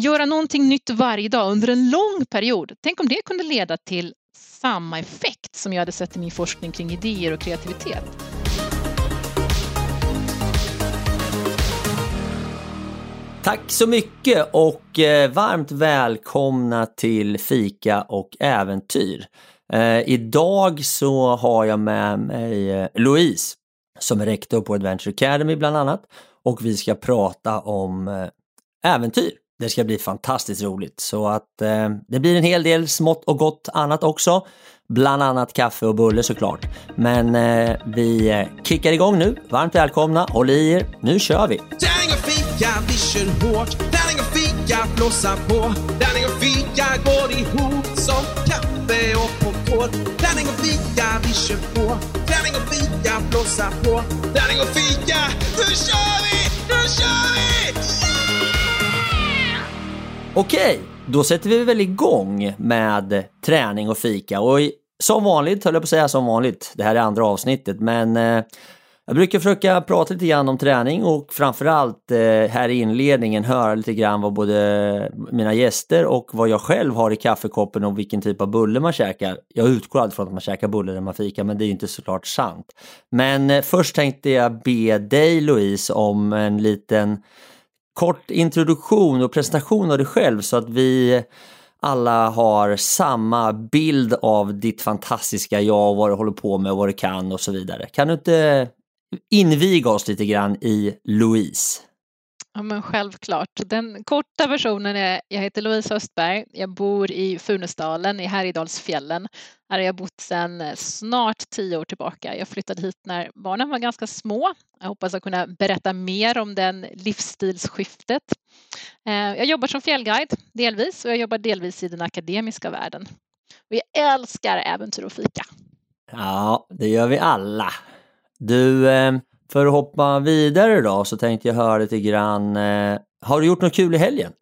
Göra någonting nytt varje dag under en lång period. Tänk om det kunde leda till samma effekt som jag hade sett i min forskning kring idéer och kreativitet. Tack så mycket och eh, varmt välkomna till Fika och Äventyr. Eh, idag så har jag med mig eh, Louise som är rektor på Adventure Academy bland annat och vi ska prata om äventyr. Det ska bli fantastiskt roligt så att eh, det blir en hel del smått och gott annat också. Bland annat kaffe och bulle såklart. Men eh, vi eh, kickar igång nu. Varmt välkomna, håll i er. Nu kör vi! Tärning och fika, vi kör hårt. Tärning och fika, blåsa på. Tärning och fika går ihop som kaffe och popcorn. Tärning och fika, vi kör på. Tärning och fika, blåsa på. Tärning och fika, nu kör vi! Nu kör vi! Okej, då sätter vi väl igång med träning och fika. Och som vanligt, höll jag på att säga som vanligt, det här är andra avsnittet, men eh, jag brukar försöka prata lite grann om träning och framförallt eh, här i inledningen höra lite grann vad både mina gäster och vad jag själv har i kaffekoppen och vilken typ av bulle man käkar. Jag utgår alltid från att man käkar bulle när man fikar, men det är inte såklart sant. Men eh, först tänkte jag be dig Louise om en liten kort introduktion och presentation av dig själv så att vi alla har samma bild av ditt fantastiska jag och vad du håller på med och vad du kan och så vidare. Kan du inte inviga oss lite grann i Louise? Ja, men självklart. Den korta versionen är, jag heter Louise Östberg, jag bor i Funäsdalen i Härjedalsfjällen. Här har jag bott sedan eh, snart tio år tillbaka. Jag flyttade hit när barnen var ganska små. Jag hoppas att kunna berätta mer om den livsstilsskiftet. Eh, jag jobbar som fjällguide delvis och jag jobbar delvis i den akademiska världen. Och jag älskar äventyr och fika. Ja, det gör vi alla. Du, eh, för att hoppa vidare då så tänkte jag höra lite grann. Eh, har du gjort något kul i helgen?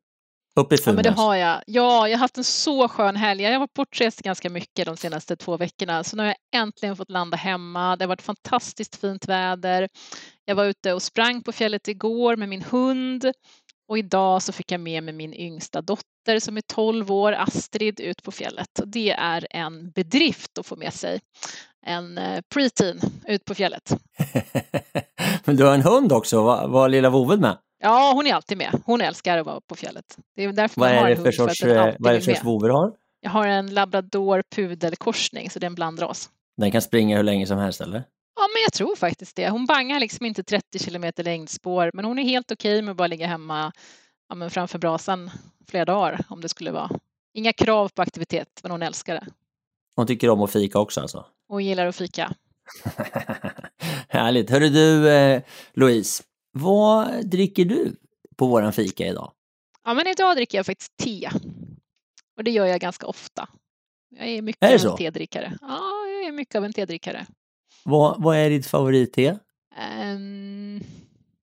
Uppe i Ja, men det Funäs? har jag. Ja, jag har haft en så skön helg. Jag har varit bortrest ganska mycket de senaste två veckorna, så nu har jag äntligen fått landa hemma. Det har varit fantastiskt fint väder. Jag var ute och sprang på fjället igår med min hund och idag så fick jag med mig min yngsta dotter som är 12 år, Astrid, ut på fjället. Och det är en bedrift att få med sig en eh, preteen ut på fjället. Men du har en hund också, var, var lilla Voved med? Ja, hon är alltid med. Hon älskar att vara på fjället. Det är därför Vad man har är det för sorts, för att eh, vad är det för sorts du har? Jag har en labrador pudelkorsning, så det är en blandras. Den kan springa hur länge som helst eller? Ja, men jag tror faktiskt det. Hon bangar liksom inte 30 kilometer längdspår, men hon är helt okej med att bara ligga hemma ja, framför brasan flera dagar om det skulle vara. Inga krav på aktivitet, men hon älskar det. Hon tycker om att fika också alltså? Hon gillar att fika. Härligt. Hörru du, eh, Louise, vad dricker du på våran fika idag? Ja, men idag dricker jag faktiskt te. Och det gör jag ganska ofta. Jag är mycket Är av en tedrickare. Ja, jag är mycket av en tedrickare. Vad, vad är ditt favoritte? Ehm,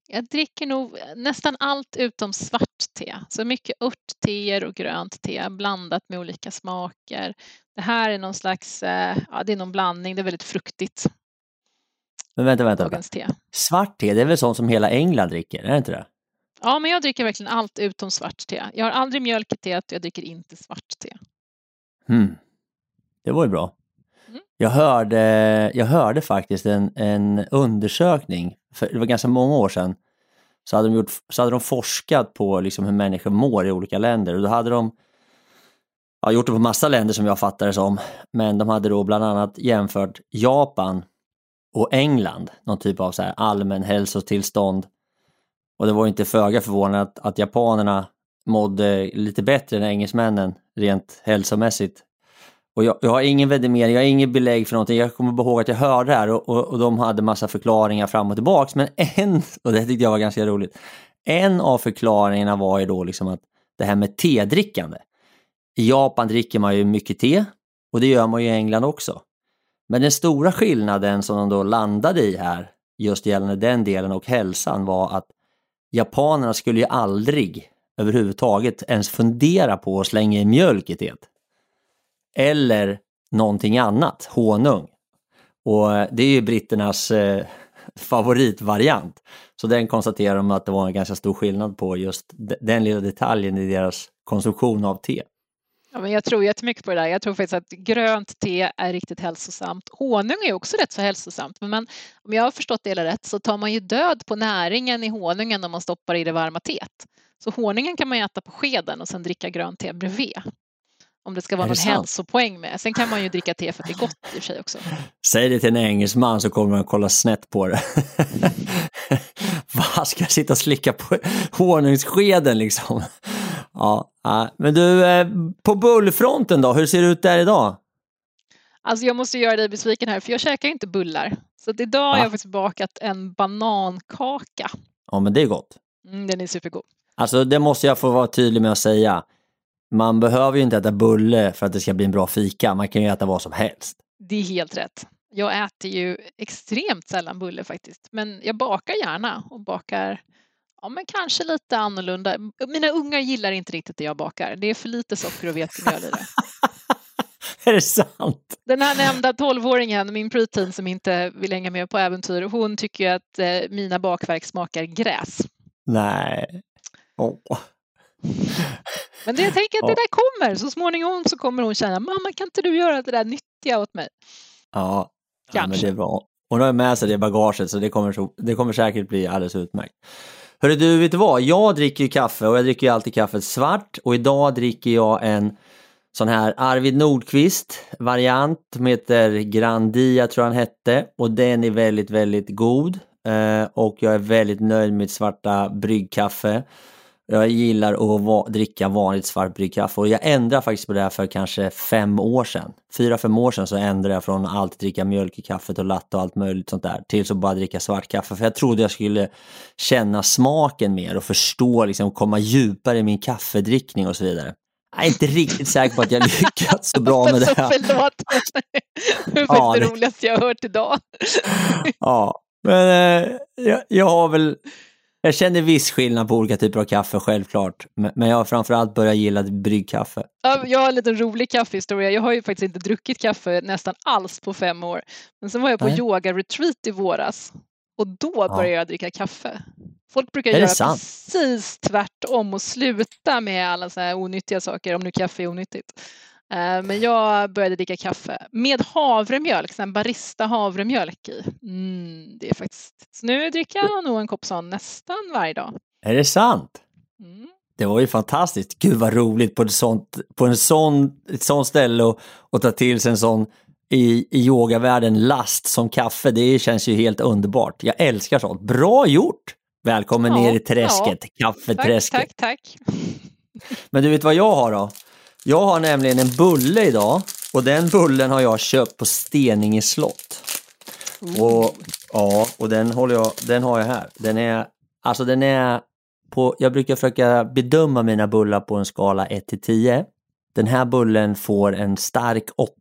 jag dricker nog nästan allt utom svart te. Så mycket örtteer och grönt te blandat med olika smaker. Det här är någon slags, eh, ja det är någon blandning, det är väldigt fruktigt, Men vänta, vänta. vänta. dagens te. Svart te, det är väl sånt som hela England dricker, är det inte det? Ja, men jag dricker verkligen allt utom svart te. Jag har aldrig mjölk i teet och jag dricker inte svart te. Hmm. Det var ju bra. Mm. Jag hörde, jag hörde faktiskt en, en undersökning, för det var ganska många år sedan, så hade de, gjort, så hade de forskat på liksom hur människor mår i olika länder och då hade de ja, gjort det på massa länder som jag fattar det som, men de hade då bland annat jämfört Japan och England, någon typ av så här allmän hälsotillstånd. Och det var inte föga förvånande att, att japanerna mådde lite bättre än engelsmännen rent hälsomässigt. Och jag, jag har ingen vedimering, jag har inget belägg för någonting. Jag kommer ihåg att jag hörde det här och, och, och de hade massa förklaringar fram och tillbaks. Men en, och det tyckte jag var ganska roligt, en av förklaringarna var ju då liksom att det här med tedrickande. I Japan dricker man ju mycket te och det gör man ju i England också. Men den stora skillnaden som de då landade i här, just gällande den delen och hälsan, var att japanerna skulle ju aldrig överhuvudtaget ens fundera på att slänga i mjölk i teet. Eller någonting annat, honung. Och eh, det är ju britternas eh, favoritvariant. Så den konstaterar de att det var en ganska stor skillnad på just den lilla detaljen i deras konsumtion av te. Ja, men jag tror jättemycket på det där. Jag tror faktiskt att grönt te är riktigt hälsosamt. Honung är också rätt så hälsosamt. Men man, om jag har förstått det hela rätt så tar man ju död på näringen i honungen om man stoppar i det varma teet. Så honungen kan man ju äta på skeden och sen dricka grönt te bredvid. Om det ska vara någon sant? hälsopoäng med. Sen kan man ju dricka te för att det är gott i och för sig också. Säg det till en engelsman så kommer man att kolla snett på det. Vad ska jag sitta och slicka på honungsskeden liksom? Ja, men du, eh, på bullfronten då, hur ser det ut där idag? Alltså jag måste göra dig besviken här för jag käkar inte bullar. Så att idag har Va? jag faktiskt bakat en banankaka. Ja, men det är gott. Mm, den är supergod. Alltså det måste jag få vara tydlig med att säga. Man behöver ju inte äta bulle för att det ska bli en bra fika. Man kan ju äta vad som helst. Det är helt rätt. Jag äter ju extremt sällan bulle faktiskt. Men jag bakar gärna och bakar ja, men kanske lite annorlunda. Mina ungar gillar inte riktigt det jag bakar. Det är för lite socker och vetemjöl i det. är det sant? Den här nämnda 12-åringen, min preteen som inte vill hänga med på äventyr, hon tycker ju att eh, mina bakverk smakar gräs. Nej. Åh. Men det, jag tänker att det där kommer. Så småningom så kommer hon känna, mamma kan inte du göra det där nyttiga åt mig? Ja, ja men Kanske. det är bra. Hon har med sig det bagaget så det kommer, så, det kommer säkert bli alldeles utmärkt. Hörru du, vet du vad? Jag dricker ju kaffe och jag dricker ju alltid kaffet svart och idag dricker jag en sån här Arvid Nordqvist variant som heter Grandia tror jag han hette och den är väldigt, väldigt god eh, och jag är väldigt nöjd med mitt svarta bryggkaffe. Jag gillar att va- dricka vanligt svart bryggkaffe och jag ändrade faktiskt på det här för kanske fem år sedan. Fyra, fem år sedan så ändrade jag från att alltid dricka mjölk i kaffet och latte och allt möjligt sånt där till att bara dricka svart kaffe. För jag trodde jag skulle känna smaken mer och förstå, liksom komma djupare i min kaffedrickning och så vidare. Jag är inte riktigt säker på att jag lyckats så bra med det här. förlåt. Det är Ja, det- roligaste jag hört idag. Ja, men eh, jag, jag har väl jag känner viss skillnad på olika typer av kaffe, självklart. Men, jag har framförallt börjat gilla bryggkaffe. Ja, jag har en liten rolig kaffehistoria. Jag har ju faktiskt inte druckit kaffe nästan alls på fem år. Men sen var jag på yoga-retreat i våras och då började jag dricka kaffe. Folk brukar göra sant? precis tvärtom och sluta med alla så här onyttiga saker, om nu kaffe är onyttigt. Eh, Men jag började dricka kaffe med havremjölk, sån barista havremjölk i. Mm, det är faktiskt... Så nu dricker jag nog en kopp sån nästan varje dag. Är det sant? Mm. Det var ju fantastiskt. Gud vad roligt på, ett sånt, på en sån, ett sånt ställe och, och ta till sig en sån i, i yogavärlden last som kaffe. Det känns ju helt underbart. Jag älskar sånt. Bra gjort! Välkommen Ja, ner i träsket, Tack, kaffeträsket. tack, tack. Men du vet vad jag har då? Jag har nämligen en bulle idag och den bullen har jag köpt på Steninge slott. Och, ja, och den, håller jag, den har jag här. Den är, alltså den är på, jag brukar försöka bedöma mina bullar på en skala 1 till 10. Den här bullen får en stark 8.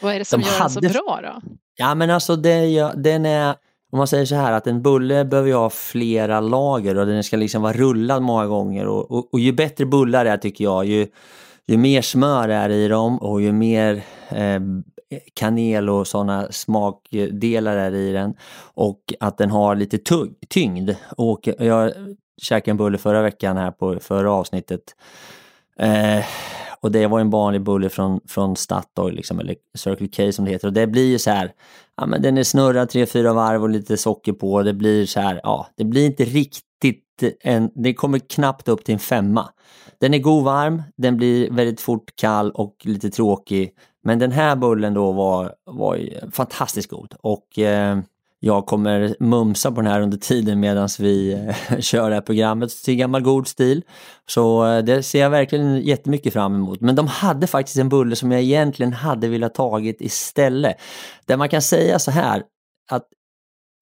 Vad är det som De gör den så hade- bra då? Ja men alltså det, den är, om man säger så här att en bulle behöver ju ha flera lager och den ska liksom vara rullad många gånger och, och, och ju bättre bullar det är tycker jag, ju, ju mer smör är i dem och ju mer eh, kanel och sådana smakdelar är i den och att den har lite tugg, tyngd. Och jag käkade en bulle förra veckan här på förra avsnittet. Eh, och det var en vanlig bulle från, från Statoil, liksom, eller Circle K som det heter. Och det blir ju så här, ja men den är snurrad tre, fyra varv och lite socker på. Det blir så här, ja, det blir inte riktigt en, det kommer knappt upp till en femma. Den är god varm, den blir väldigt fort kall och lite tråkig. Men den här bullen då var, var fantastiskt god och eh, jag kommer mumsa på den här under tiden medan vi eh, kör det här programmet till gammal god stil. Så eh, det ser jag verkligen jättemycket fram emot. Men de hade faktiskt en bulle som jag egentligen hade velat tagit istället. Där man kan säga så här att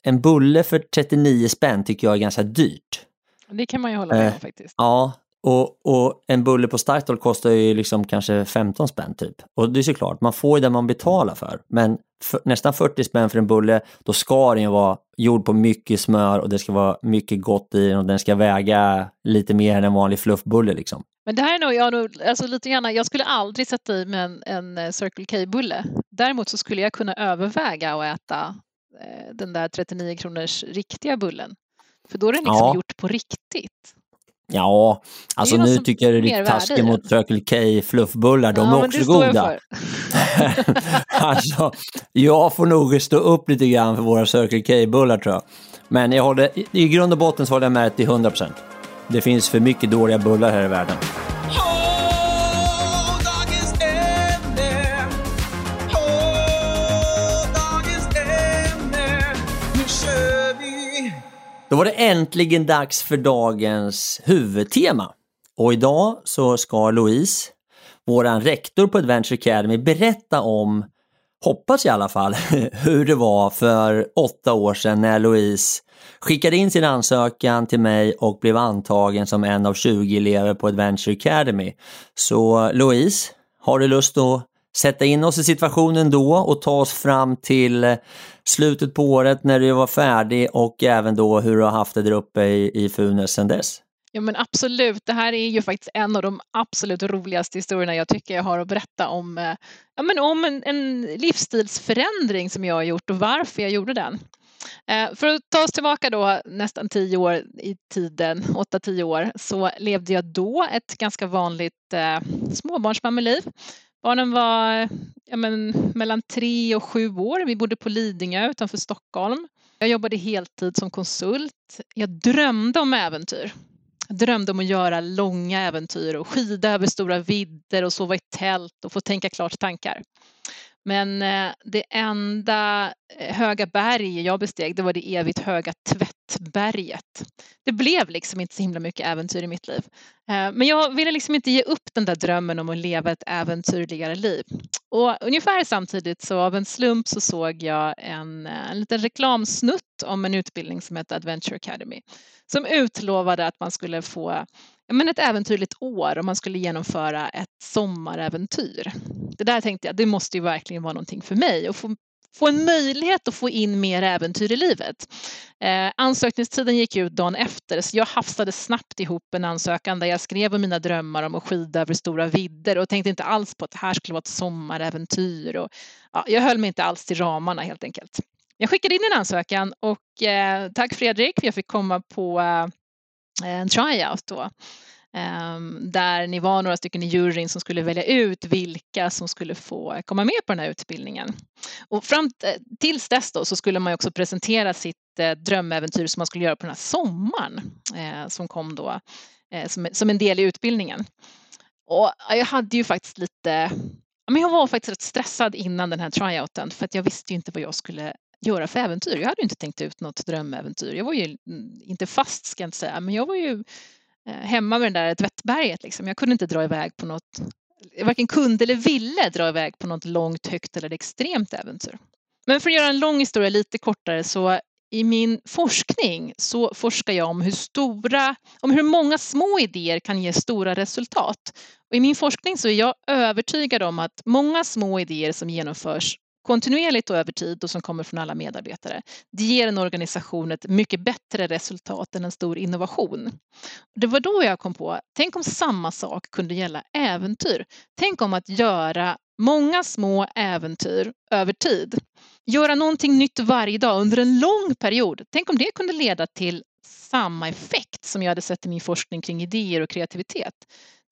en bulle för 39 spänn tycker jag är ganska dyrt. Det kan man ju hålla med Eh, om faktiskt. Ja, och, och en bulle på Startol kostar ju liksom kanske 15 spänn typ. Och det är såklart, man får ju det man betalar för. Men för, nästan 40 spänn för en bulle, då ska den ju vara gjord på mycket smör och det ska vara mycket gott i den och den ska väga lite mer än en vanlig fluffbulle liksom. Men det här är nog, jag, nog, alltså lite grann, jag skulle aldrig sätta i mig en, en eh, Circle K-bulle. Däremot så skulle jag kunna överväga att äta eh, den där 39 kronors riktiga bullen. För då är den liksom Ja. gjort på riktigt. Ja, alltså nu tycker jag det är värde i taskigt mot. Circle K fluffbullar, de Ja, är också jag goda. för. alltså, jag får nog stå upp lite grann för våra Circle K-bullar tror jag. Men jag håller, i- i grund och botten så håller jag med dig till 100%. Det finns för mycket dåliga bullar här i världen. Då var det äntligen dags för dagens huvudtema. Och idag så ska Louise, våran rektor på Adventure Academy, berätta om, hoppas i alla fall, hur det var för åtta år sedan när Louise skickade in sin ansökan till mig och blev antagen som en av 20 elever på Adventure Academy. Så Louise, har du lust att sätta in oss i situationen då och ta oss fram till slutet på året när du var färdig och även då hur du har haft det där uppe i, i Funäs sedan dess? Ja men absolut, det här är ju faktiskt en av de absolut roligaste historierna jag tycker jag har att berätta om, eh, ja, men om en, en livsstilsförändring som jag har gjort och varför jag gjorde den. Eh, för att ta oss tillbaka då nästan tio år i tiden, åtta tio år, så levde jag då ett ganska vanligt eh, småbarnsmammeliv. Barnen var ja, men, mellan tre och sju år. Vi bodde på Lidingö utanför Stockholm. Jag jobbade heltid som konsult. Jag drömde om äventyr. Jag drömde om att göra långa äventyr och skida över stora vidder och sova i tält och få tänka klart tankar. Men eh, det enda eh, höga berg jag besteg det var det evigt höga Tvättberget. Det blev liksom inte så himla mycket äventyr i mitt liv. Eh, men jag ville liksom inte ge upp den där drömmen om att leva ett äventyrligare liv. Och ungefär samtidigt så av en slump så såg jag en, en liten reklamsnutt om en utbildning som heter Adventure Academy som utlovade att man skulle få men ett äventyrligt år och man skulle genomföra ett sommaräventyr. Det där tänkte jag, det måste ju verkligen vara någonting för mig och få, få en möjlighet att få in mer äventyr i livet. Eh, ansökningstiden gick ut dagen efter så jag hafsade snabbt ihop en ansökan där jag skrev om mina drömmar om att skida över stora vidder och tänkte inte alls på att det här skulle vara ett sommaräventyr. Och, ja, jag höll mig inte alls till ramarna helt enkelt. Jag skickade in en ansökan och eh, tack Fredrik, jag fick komma på eh, Eh, en tryout då. Ehm, där ni var några stycken i juryn som skulle välja ut vilka som skulle få komma med på den här utbildningen. Och fram eh, tills dess då så skulle man också presentera sitt eh, drömäventyr som man skulle göra på den här sommaren som kom då som, som, en del i utbildningen. Och jag hade ju faktiskt lite, men jag var faktiskt rätt stressad innan den här tryouten för att jag visste ju inte vad jag skulle göra för äventyr. Jag hade inte tänkt ut något drömäventyr. Jag var ju mm, inte fast ska jag inte säga, men jag var ju eh, hemma med det där tvättberget. Liksom. Jag kunde inte dra iväg på något, jag varken kunde eller ville dra iväg på något långt, högt eller extremt äventyr. Men för att göra en lång historia lite kortare så i min forskning så forskar jag om hur stora, om hur många små idéer kan ge stora resultat. Och I min forskning så är jag övertygad om att många små idéer som genomförs kontinuerligt och över tid och som kommer från alla medarbetare. Det ger en organisation ett mycket bättre resultat än en stor innovation. Det var då jag kom på, tänk om samma sak kunde gälla äventyr. Tänk om att göra många små äventyr över tid. Göra någonting nytt varje dag under en lång period. Tänk om det kunde leda till samma effekt som jag hade sett i min forskning kring idéer och kreativitet.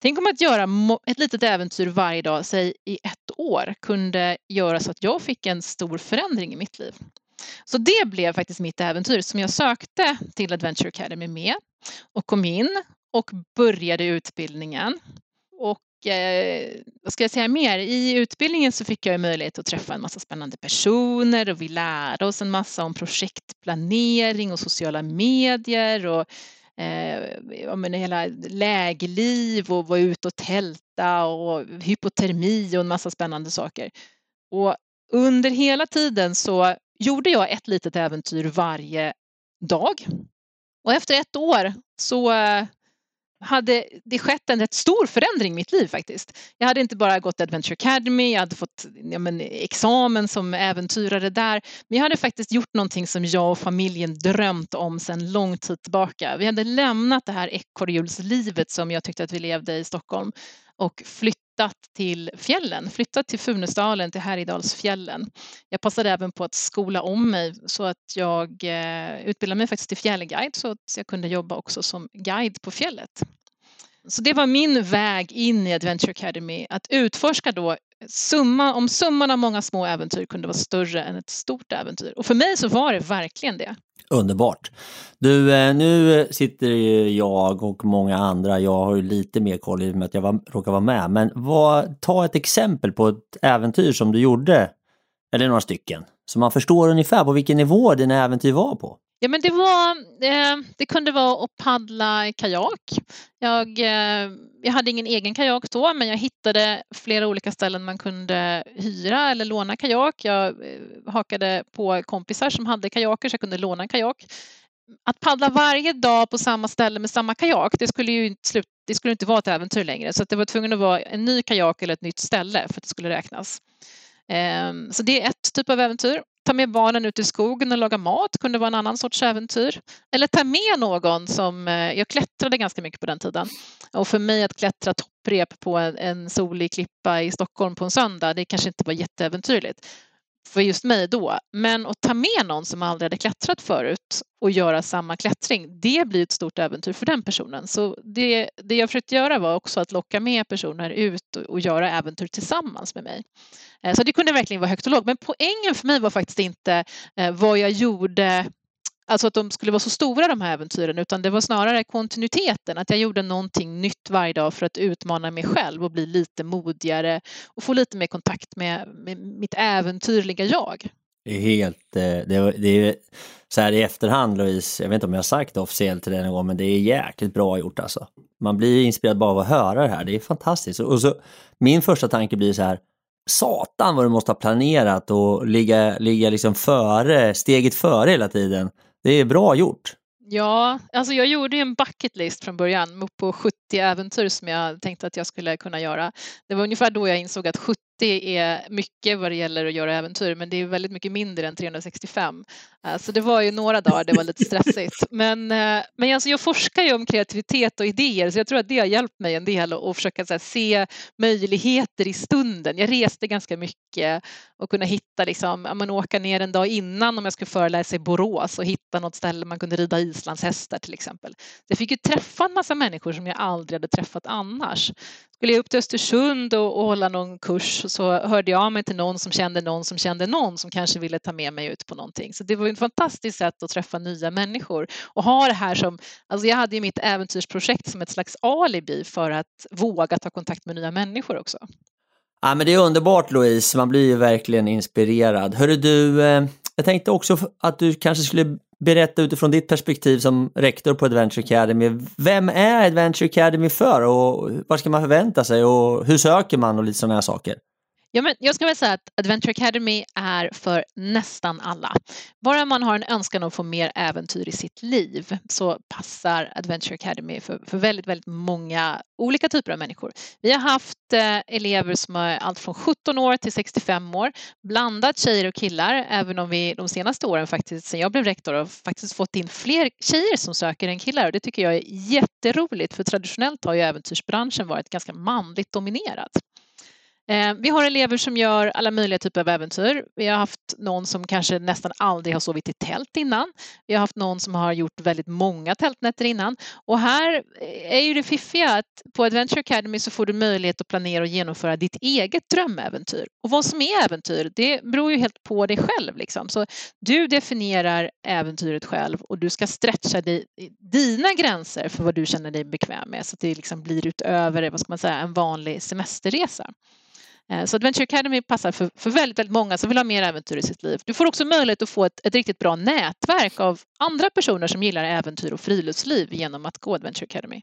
Tänk om att göra ett litet äventyr varje dag, säg i ett år, kunde göra så att jag fick en stor förändring i mitt liv. Så det blev faktiskt mitt äventyr som jag sökte till Adventure Academy med och kom in och började utbildningen. Och eh, vad ska jag säga mer? I utbildningen så fick jag möjlighet att träffa en massa spännande personer och vi lärde oss en massa om projektplanering och sociala medier och Eh, ja, men hela lägliv och vara ute och tälta och hypotermi och en massa spännande saker. Och under hela tiden så gjorde jag ett litet äventyr varje dag. Och efter ett år så eh, hade det skett en rätt stor förändring i mitt liv faktiskt. Jag hade inte bara gått Adventure Academy, jag hade fått ja, men, examen som äventyrare där, men jag hade faktiskt gjort någonting som jag och familjen drömt om sedan lång tid tillbaka. Vi hade lämnat det här ekorrhjulslivet som jag tyckte att vi levde i Stockholm och flyttat till fjällen, flyttat till Funäsdalen, till Härjedalsfjällen. Jag passade även på att skola om mig så att jag eh, utbildade mig faktiskt till fjällguide så att jag kunde jobba också som guide på fjället. Så det var min väg in i Adventure Academy, att utforska då summa, om summan av många små äventyr kunde vara större än ett stort äventyr. Och för mig så var det verkligen det. Underbart. Du, eh, nu sitter ju jag och många andra, jag har ju lite mer koll i och med att jag var, råkar vara med, men vad, ta ett exempel på ett äventyr som du gjorde, eller några stycken, så man förstår ungefär på vilken nivå dina äventyr var på. Ja, men det, var, eh, det kunde vara att paddla kajak. Jag, eh, jag hade ingen egen kajak då, men jag hittade flera olika ställen man kunde hyra eller låna kajak. Jag eh, hakade på kompisar som hade kajaker så jag kunde låna en kajak. Att paddla varje dag på samma ställe med samma kajak, det skulle ju slut, det skulle inte vara ett äventyr längre. Så det var tvungen att vara en ny kajak eller ett nytt ställe för att det skulle räknas. Ehm, så det är ett typ av äventyr. Ta med barnen ut i skogen och laga mat kunde vara en annan sorts äventyr. Eller ta med någon som, eh, jag klättrade ganska mycket på den tiden. Och för mig att klättra topprep på en, en solig klippa i Stockholm på en söndag, det kanske inte var jätteäventyrligt för just mig då. Men att ta med någon som aldrig hade klättrat förut och göra samma klättring, det blir ett stort äventyr för den personen. Så det, det jag försökte göra var också att locka med personer ut och, och göra äventyr tillsammans med mig. Eh, så det kunde verkligen vara högt och lågt. Men poängen för mig var faktiskt inte eh, vad jag gjorde Alltså att de skulle vara så stora de här äventyren utan det var snarare kontinuiteten, att jag gjorde någonting nytt varje dag för att utmana mig själv och bli lite modigare och få lite mer kontakt med, med mitt äventyrliga jag. Det är helt, eh, det är, det är så här i efterhand Louise, jag vet inte om jag har sagt det officiellt till dig någon gång, men det är jäkligt bra gjort alltså. Man blir inspirerad bara av att höra det här, det är fantastiskt. Och så, min första tanke blir så här, satan vad du måste ha planerat och ligga, ligga liksom före, steget före hela tiden. Det är bra gjort. Ja, alltså jag gjorde ju en bucket list från början på 70 äventyr som jag tänkte att jag skulle kunna göra. Det var ungefär då jag insåg att 70 180 är mycket vad det gäller att göra äventyr men det är väldigt mycket mindre än 365. Eh, så det var ju några dagar det var lite stressigt. Men, eh, men alltså jag forskar ju om kreativitet och idéer så jag tror att det har hjälpt mig en del att försöka här, se möjligheter i stunden. Jag reste ganska mycket och kunna hitta, liksom, man åka ner en dag innan om jag skulle föreläsa i Borås och hitta något ställe man kunde rida islandshästar till exempel. Jag fick ju träffa en massa människor som jag aldrig hade träffat annars. Skulle jag upp till Östersund och, och hålla någon kurs så hörde jag av mig till någon som kände någon som kände någon som kanske ville ta med mig ut på någonting. Så det var ett fantastiskt sätt att träffa nya människor och ha det här som, alltså jag hade ju mitt äventyrsprojekt som ett slags alibi för att våga ta kontakt med nya människor också. Ja, men det är underbart Louise, man blir ju verkligen inspirerad. Hörru du, eh, jag tänkte också att du kanske skulle berätta utifrån ditt perspektiv som rektor på Adventure Academy. Vem är Adventure Academy för och vad ska man förvänta sig och hur söker man och lite sådana här saker? Ja, men jag ska väl säga att Adventure Academy är för nästan alla. Bara man har en önskan att få mer äventyr i sitt liv så passar Adventure Academy för, för väldigt, väldigt många olika typer av människor. Vi har haft eh, elever som är allt från 17 år till 65 år, blandat tjejer och killar, även om vi de senaste åren faktiskt, sen jag blev rektor, har faktiskt fått in fler tjejer som söker än killar och det tycker jag är jätteroligt för traditionellt har ju äventyrsbranschen varit ganska manligt dominerad. Eh, vi har elever som gör alla möjliga typer av äventyr. Vi har haft någon som kanske nästan aldrig har sovit i tält innan. Vi har haft någon som har gjort väldigt många tältnätter innan. Och här eh, är ju det fiffiga att på Adventure Academy så får du möjlighet att planera och genomföra ditt eget drömäventyr. Och vad som är äventyr, det beror ju helt på dig själv. Liksom. Så du definierar äventyret själv och du ska stretcha dig, dina gränser för vad du känner dig bekväm med så att det liksom blir utöver vad ska man säga, en vanlig semesterresa. Eh, så Adventure Academy passar för, för väldigt, väldigt många som vill ha mer äventyr i sitt liv. Du får också möjlighet att få ett, ett riktigt bra nätverk av andra personer som gillar äventyr och friluftsliv genom att gå Adventure Academy.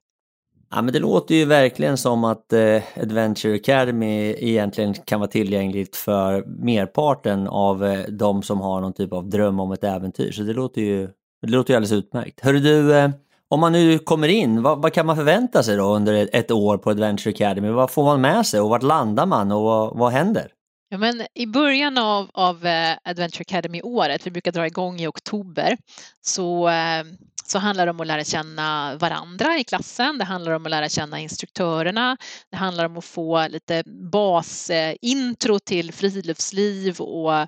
Ja, men det låter ju verkligen som att eh, Adventure Academy egentligen kan vara tillgängligt för merparten av eh, de som har någon typ av dröm om ett äventyr. Så det låter ju, det låter ju alldeles utmärkt. Hörru du, eh, om man nu kommer in, vad, vad, kan man förvänta sig då under ett år på Adventure Academy? Vad får man med sig och vart landar man och vad, vad händer? Ja, men I början av, av eh, Adventure Academy-året, vi brukar dra igång i oktober, så eh, så handlar det om att lära känna varandra i klassen. Det handlar om att lära känna instruktörerna. Det handlar om att få lite basintro till friluftsliv och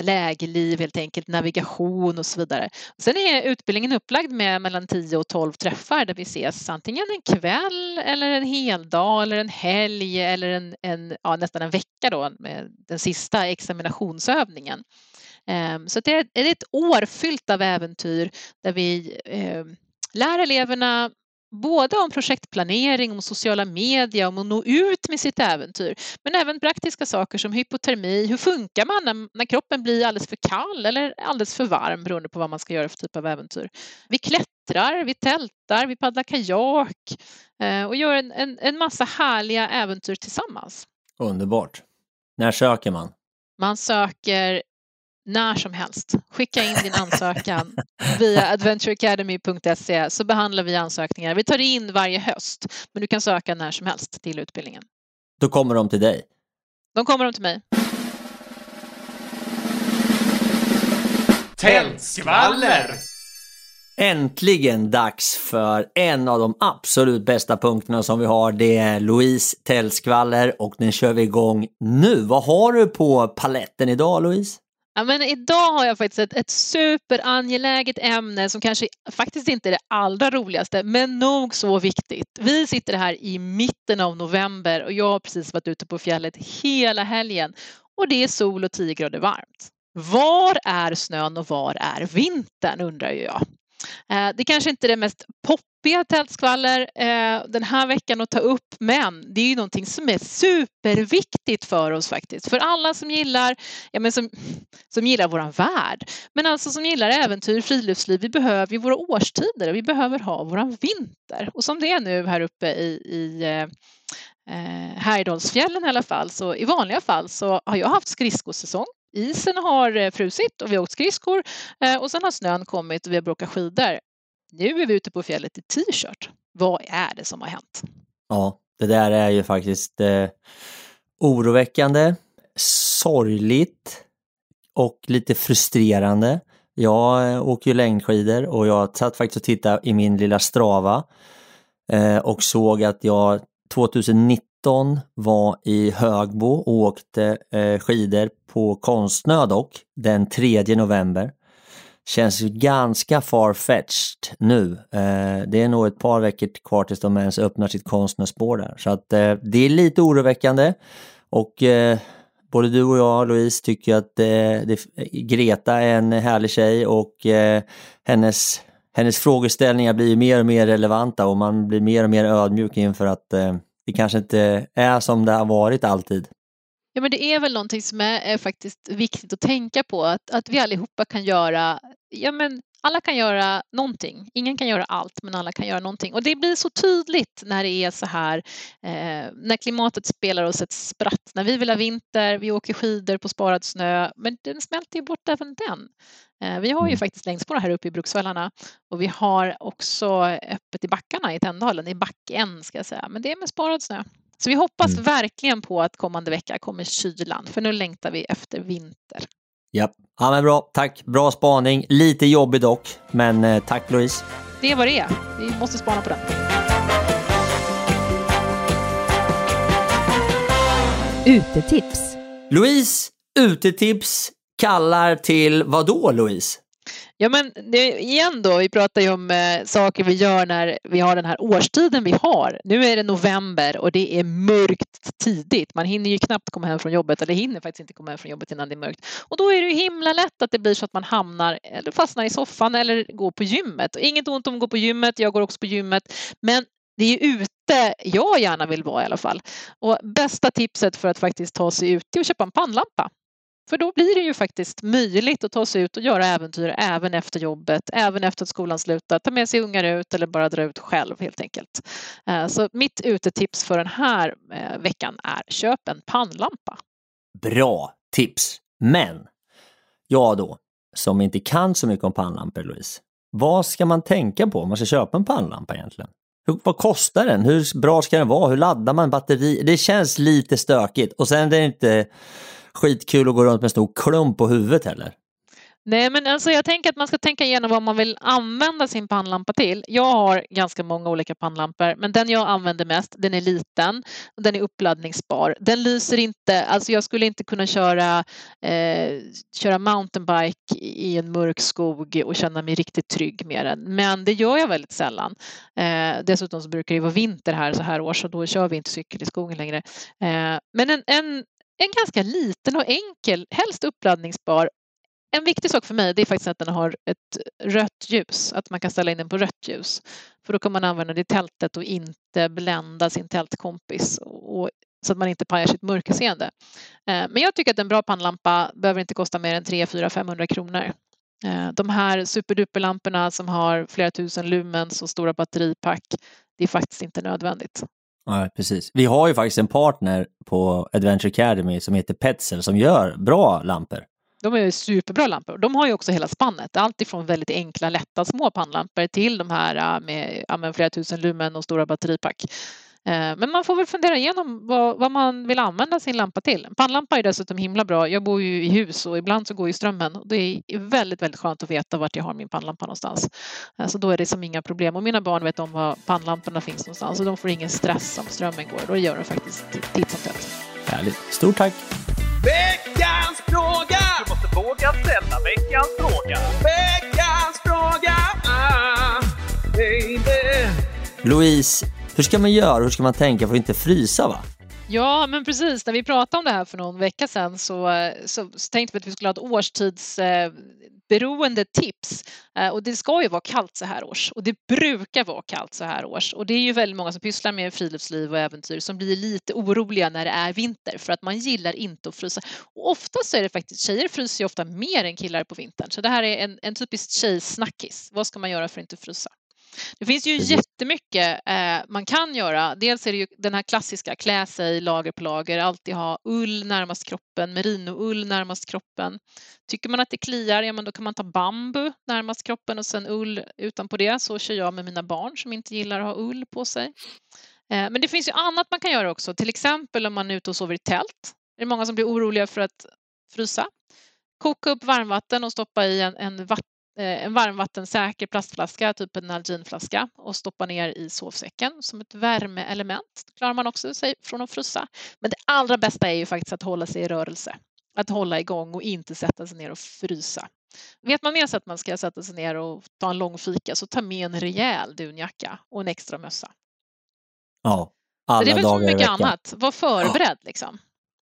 lägerliv helt enkelt, navigation och så vidare. Sen är utbildningen upplagd med mellan 10 och 12 träffar där vi ses antingen en kväll eller en hel dag eller en helg eller en, en ja, nästan en vecka då med den sista examinationsövningen. Ehm, så det är ett år fyllt av äventyr där vi ehm, lär eleverna både om projektplanering, om sociala medier, om att nå ut med sitt äventyr, men även praktiska saker som hypotermi. Hur funkar man när, när, kroppen blir alldeles för kall eller alldeles för varm beroende på vad man ska göra för typ av äventyr. Vi klättrar, vi tältar, vi paddlar kajak eh, och gör en, en, en massa härliga äventyr tillsammans. Underbart. När söker man? Man söker när som helst. Skicka in din ansökan via adventureacademy.se så behandlar vi ansökningar. Vi tar in varje höst, men du kan söka när som helst till utbildningen. Då kommer de till dig? De kommer de till mig. Tältskvaller! Äntligen dags för en av de absolut bästa punkterna som vi har. Det är Louise Tältskvaller och den kör vi igång nu. Vad har du på paletten idag Louise? Ja, men idag har jag faktiskt ett, ett superangeläget ämne som kanske faktiskt inte är det allra roligaste men nog så viktigt. Vi sitter här i mitten av november och jag har precis varit ute på fjället hela helgen och det är sol och 10 grader varmt. Var är snön och var är vintern undrar jag. Eh, det kanske inte är det mest poppiga tältskvaller eh, den här veckan att ta upp men det är ju någonting som är superviktigt för oss faktiskt. För alla som gillar, ja, men som, som gillar våran värld men alltså som gillar äventyr, friluftsliv. Vi behöver ju våra årstider och vi behöver ha våran vinter. Och som det är nu här uppe i, i eh, eh Härjedalsfjällen i alla fall så i vanliga fall så har jag haft skridskosäsong isen har eh, frusit och vi har åkt skridskor eh, och sen har snön kommit och vi har bråkat skidor. Nu är vi ute på fjället i t-shirt. Vad är det som har hänt? Ja, det där är ju faktiskt eh, oroväckande. sorgligt och lite frustrerande. Jag eh, åker ju längdskidor och jag satt faktiskt och tittade i min lilla Strava eh, och såg att jag 2019 var i Högbo och åkte eh, skidor på Konstnö dock, den 3 november. Känns ju ganska farfetched nu. Eh, det är nog ett par veckor kvar tills de ens öppnar sitt konstnärsspår där. Så att eh, det är lite oroväckande. Och eh, både du och jag, Louise, tycker att eh, det, Greta är en härlig tjej och eh, hennes, hennes frågeställningar blir mer och mer relevanta och man blir mer och mer ödmjuk inför att eh, det kanske inte är som det har varit alltid. Ja, men det är väl någonting som är, är, faktiskt viktigt att tänka på, att, att vi allihopa kan göra, ja men alla kan göra någonting. Ingen kan göra allt, men alla kan göra någonting. Och det blir så tydligt när det är så här, eh, när klimatet spelar oss ett spratt. När vi vill ha vinter, vi åker skidor på sparad snö, men den smälter ju bort även den. Eh, vi har ju mm. faktiskt längdspår här uppe i Bruksvallarna och vi har också öppet i backarna i Tändalen, i backen ska jag säga, men det är med sparad snö. Så vi hoppas mm. verkligen på att kommande vecka kommer kylan, för nu längtar vi efter vinter. Ja, ja men bra. Tack. Bra spaning. Lite jobbig dock, men eh, tack Louise. Det är vad det är. Vi måste spana på den. Utetips. Louise, utetips kallar till vad då Louise? Ja men det, igen då, vi pratar ju om eh, saker vi gör när vi har den här årstiden vi har. Nu är det november och det är mörkt tidigt. Man hinner ju knappt komma hem från jobbet eller hinner faktiskt inte komma hem från jobbet innan det är mörkt. Och då är det ju himla lätt att det blir så att man hamnar eller fastnar i soffan eller går på gymmet. Och inget ont om att gå på gymmet, jag går också på gymmet. Men det är ute jag gärna vill vara i alla fall. Och bästa tipset för att faktiskt ta sig ut är att köpa en pannlampa. För då blir det ju faktiskt möjligt att ta sig ut och göra äventyr även efter jobbet, även efter att skolan slutar, ta med sig ungar ut eller bara dra ut själv helt enkelt. Eh, så mitt utetips för den här eh, veckan är köp en pannlampa. Bra tips! Men jag då, som inte kan så mycket om pannlampor Louise, vad ska man tänka på om man ska köpa en pannlampa egentligen? Hur, vad kostar den? Hur bra ska den vara? Hur laddar man batteri? Det känns lite stökigt och sen är det inte skitkul att gå runt med en stor klump på huvudet heller. Nej, men alltså jag tänker att man ska tänka igenom vad man vill använda sin pannlampa till. Jag har ganska många olika pannlampor, men den jag använder mest, den är liten och den är uppladdningsbar. Den lyser inte, alltså jag skulle inte kunna köra, eh, köra mountainbike i en mörk skog och känna mig riktigt trygg med den, men det gör jag väldigt sällan. Eh, dessutom så brukar det vara vinter här så här år så då kör vi inte cykel i skogen längre. Eh, men en, en en ganska liten och enkel, helst uppladdningsbar. En viktig sak för mig det är faktiskt att den har ett rött ljus, att man kan ställa in den på rött ljus. För då kan man använda det i tältet och inte blända sin tältkompis och, så att man inte pajar sitt mörkerseende. Eh, men jag tycker att en bra pannlampa behöver inte kosta mer än 3, 4, 500 kronor. Eh, de här superduperlamporna som har flera tusen lumens och stora batteripack, det är faktiskt inte nödvändigt. Ja, precis. Vi har ju faktiskt en partner på Adventure Academy som heter Petzl som gör bra lampor. De är superbra lampor. De har ju också hela spannet. Allt ifrån väldigt enkla, lätta små pannlampor till de här äh, med, med flera tusen lumen och stora batteripack. Eh, men man får väl fundera igenom vad, vad, man vill använda sin lampa till. En pannlampa är dessutom himla bra. Jag bor ju i hus och ibland så går ju strömmen. Det är väldigt, väldigt skönt att veta vart jag har min pannlampa någonstans. Eh, så då är det som inga problem. Och mina barn vet om var pannlamporna finns någonstans och de får ingen stress om strömmen går. Då gör de faktiskt titt som tätt. Härligt. Stort tack! Veckans fråga! Du måste våga ställa veckans fråga. Veckans fråga! Ah, baby. Louise, hur ska man göra? Hur ska man tänka för att inte frysa? va? Ja, men precis. När vi pratade om det här för någon vecka sedan så, så, så tänkte vi att vi skulle ha ett årstidsberoende eh, tips. Eh, och det ska ju vara kallt så här års och det brukar vara kallt så här års. Och det är ju väldigt många som pysslar med friluftsliv och äventyr som blir lite oroliga när det är vinter för att man gillar inte att frysa. Och ofta så är det faktiskt, tjejer fryser ju ofta mer än killar på vintern. Så det här är en, en typisk tjejsnackis. Vad ska man göra för att inte frysa? Det finns ju jättemycket eh, man kan göra. Dels är det ju den här klassiska klä sig lager på lager, alltid ha ull närmast kroppen, merinoull närmast kroppen. Tycker man att det kliar, ja men då kan man ta bambu närmast kroppen och sen ull utanpå det. Så kör jag med mina barn som inte gillar att ha ull på sig. Eh, men det finns ju annat man kan göra också, till exempel om man är ute och sover i tält Det är många som blir oroliga för att frysa. Koka upp varmvatten och stoppa i en, en, en varmvattensäker plastflaska, typ en Nalgene-flaska och stoppa ner i sovsäcken som ett värmeelement. klarar man också sig från att frysa. Men det allra bästa är ju faktiskt att hålla sig i rörelse. Att hålla igång och inte sätta sig ner och frysa. Vet man med sig att man ska sätta sig ner och ta en lång fika så ta med en rejäl dunjacka och en extra mössa. Ja, alla det är väl dagar som mycket i annat, var förberedd liksom.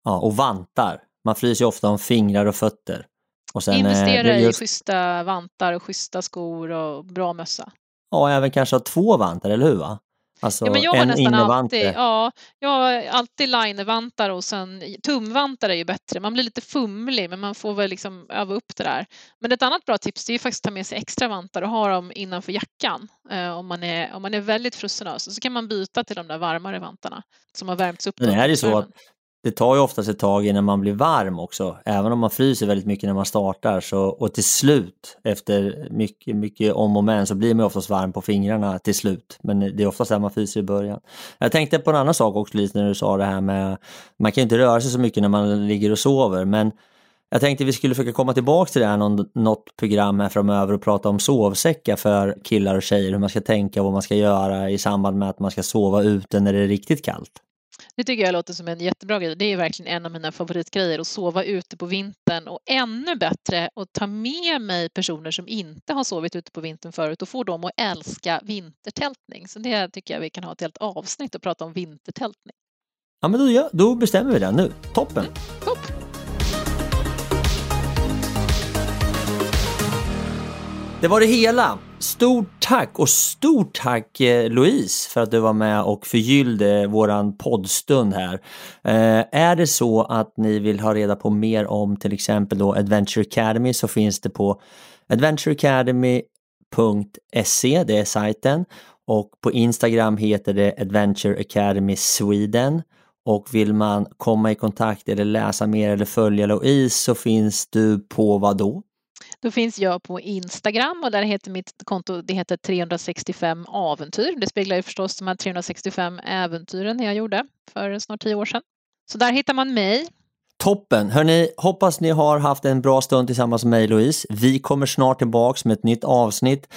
Ja, och vantar. Man fryser ju ofta om fingrar och fötter. Och sen, eh, Investera det är i just- schyssta vantar och schyssta skor och bra mössa. Ja, även kanske ha två vantar, eller hur? Va? Alltså Ja, men jag har en nästan alltid, ja, jag har alltid linevantar och sen tumvantar är ju bättre. Man blir lite fumlig men man får väl liksom öva upp det där. Men ett annat bra tips det är ju faktiskt att ta med sig extra vantar och ha dem innanför jackan eh, om, man är, om man är väldigt frussenös. Så kan man byta till de där varmare vantarna som har värmts upp. Av är det så att det tar ju oftast ett tag innan man blir varm också. Även om man fryser väldigt mycket när man startar så, och till slut efter mycket, mycket om och men så blir man oftast varm på fingrarna till slut. Men det är oftast där man fryser i början. Jag tänkte på en annan sak också lite när du sa det här med man kan ju inte röra sig så mycket när man ligger och sover men jag tänkte vi skulle försöka komma tillbaka till det här någon, något program här framöver och prata om sovsäckar för killar och tjejer, hur man ska tänka och vad man ska göra i samband med att man ska sova ute när det är riktigt kallt. Det tycker jag låter som en jättebra grej. Det är verkligen en av mina favoritgrejer att sova ute på vintern och ännu bättre att ta med mig personer som inte har sovit ute på vintern förut och få dem att älska vintertältning. Så det tycker jag vi kan ha ett helt avsnitt och prata om vintertältning. Ja men då, gör- då bestämmer vi det nu. Toppen! Topp! Det var det hela. Stort tack och stort tack eh, Louise för att du var med och förgyllde våran poddstund här. Eh, är det så att ni vill ha reda på mer om till exempel då Adventure Academy så finns det på adventureacademy.se, det är sajten. Och på Instagram heter det Adventure Academy Sweden. Och vill man komma i kontakt eller läsa mer eller följa Louise så finns du på vad då? Då finns jag på Instagram och där heter mitt konto det heter 365 äventyr. Det speglar ju förstås de här 365 äventyren jag gjorde för snart tio år sedan. Så där hittar man mig. Toppen! Hörni, hoppas ni har haft en bra stund tillsammans med mig Louise. Vi kommer snart tillbaks med ett nytt avsnitt.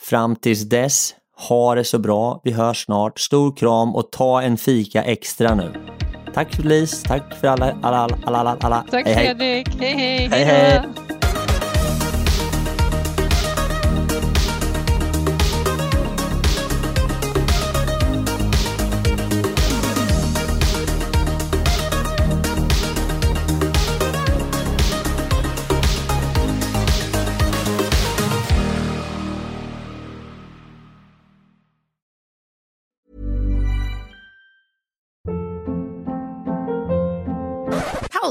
Fram tills dess, ha det så bra. Vi hörs snart. Stor kram och ta en fika extra nu. Tack Louise, tack för alla, alla, alla, alla, alla. Tack hej. Fredrik, hej hej! Hej, hej.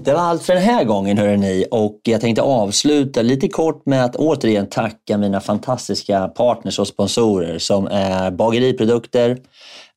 Det var allt för den här gången hörrni. Och jag tänkte avsluta lite kort med att återigen tacka mina fantastiska partners och sponsorer som är Bageriprodukter,